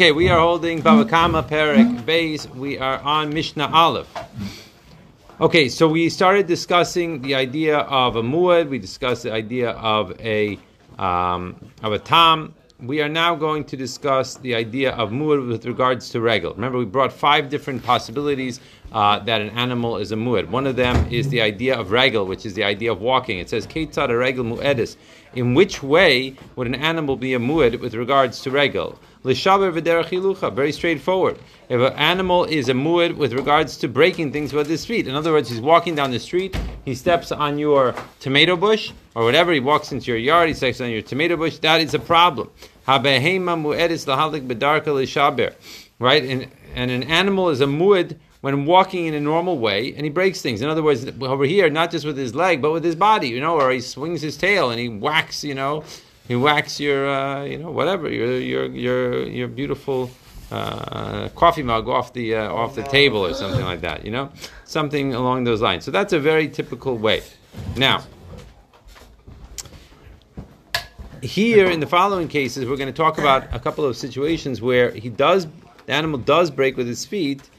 Okay, we are holding Bava Kama Perek Beis. We are on Mishnah Aleph. Okay, so we started discussing the idea of a muad. We discussed the idea of a um, of a tam. We are now going to discuss the idea of muad with regards to regel. Remember, we brought five different possibilities uh, that an animal is a muad. One of them is the idea of regel, which is the idea of walking. It says ketzad a regel muedis. In which way would an animal be a muad with regards to regel? V'derech Very straightforward. If an animal is a muad with regards to breaking things with his feet, in other words, he's walking down the street, he steps on your tomato bush or whatever, he walks into your yard, he steps on your tomato bush, that is a problem. Habehema l'shaber. Right? And, and an animal is a muad when walking in a normal way and he breaks things. In other words, over here, not just with his leg, but with his body, you know, or he swings his tail and he whacks, you know, he whacks your, uh, you know, whatever your your your your beautiful uh, coffee mug off the uh, off the table or something like that. You know, something along those lines. So that's a very typical way. Now. Here in the following cases, we're going to talk about a couple of situations where he does, the animal does break with his feet,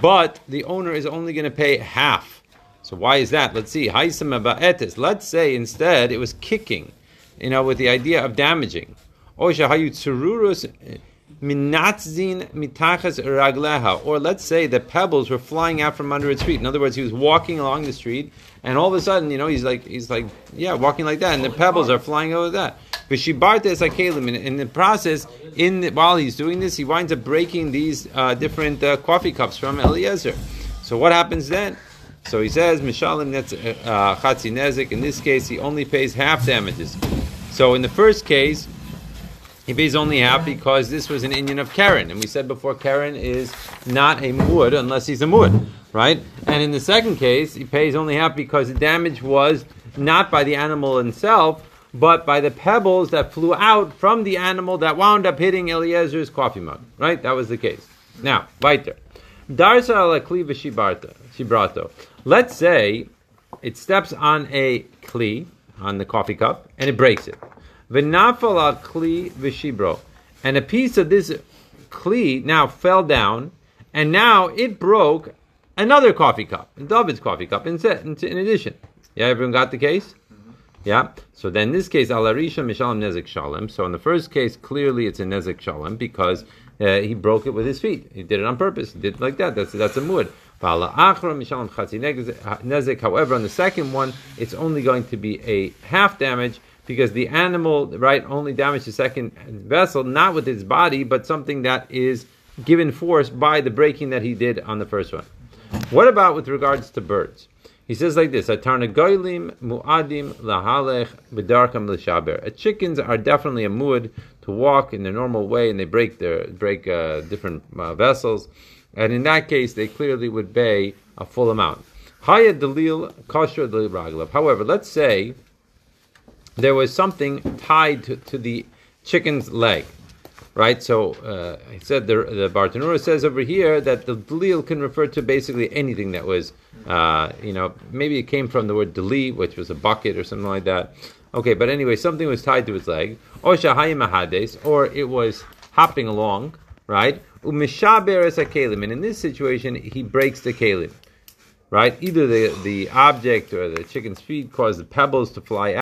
but the owner is only going to pay half. So why is that? Let's see. Let's say instead it was kicking you know, with the idea of damaging. Or let's say the pebbles were flying out from under its feet. In other words, he was walking along the street, and all of a sudden, you know, he's like, he's like, yeah, walking like that, and the pebbles are flying over that. But Caleb in the process, in the, while he's doing this, he winds up breaking these uh, different uh, coffee cups from Eliezer. So what happens then? So he says, Mishalim uh, Chatzi Nezek. In this case, he only pays half damages. So in the first case, he pays only half because this was an inyan of Keren. And we said before, Keren is not a Muad unless he's a Muad, right? And in the second case, he pays only half because the damage was not by the animal itself, but by the pebbles that flew out from the animal that wound up hitting Eliezer's coffee mug, right? That was the case. Now, weiter. Darsa ala kli shibrato. Let's say it steps on a kli, on the coffee cup, and it breaks it. V'nafal al kli v'shibro. And a piece of this kli now fell down, and now it broke another coffee cup, David's coffee cup, in, in addition. Yeah, everyone got the case? Yeah. So then, in this case, alarisha mishalim nezek shalem. So in the first case, clearly it's a nezek shalem because uh, he broke it with his feet. He did it on purpose. He did it like that. That's that's a mud. However, on the second one, it's only going to be a half damage because the animal, right, only damaged the second vessel, not with its body, but something that is given force by the breaking that he did on the first one. What about with regards to birds? He says like this: mu'adim lahalech b'darkam l'shaber. Chickens are definitely a muad to walk in their normal way, and they break their break uh, different uh, vessels. And in that case, they clearly would pay a full amount. Haya delil kosher raglav. However, let's say there was something tied to, to the chicken's leg, right? So uh, said the, the Bartenura says over here that the delil can refer to basically anything that was, uh, you know, maybe it came from the word deli, which was a bucket or something like that. Okay, but anyway, something was tied to his leg, or shahayim or it was hopping along, right? Umishaber es kalim, and in this situation, he breaks the kalim. Right? Either the, the object or the chicken's feet cause the pebbles to fly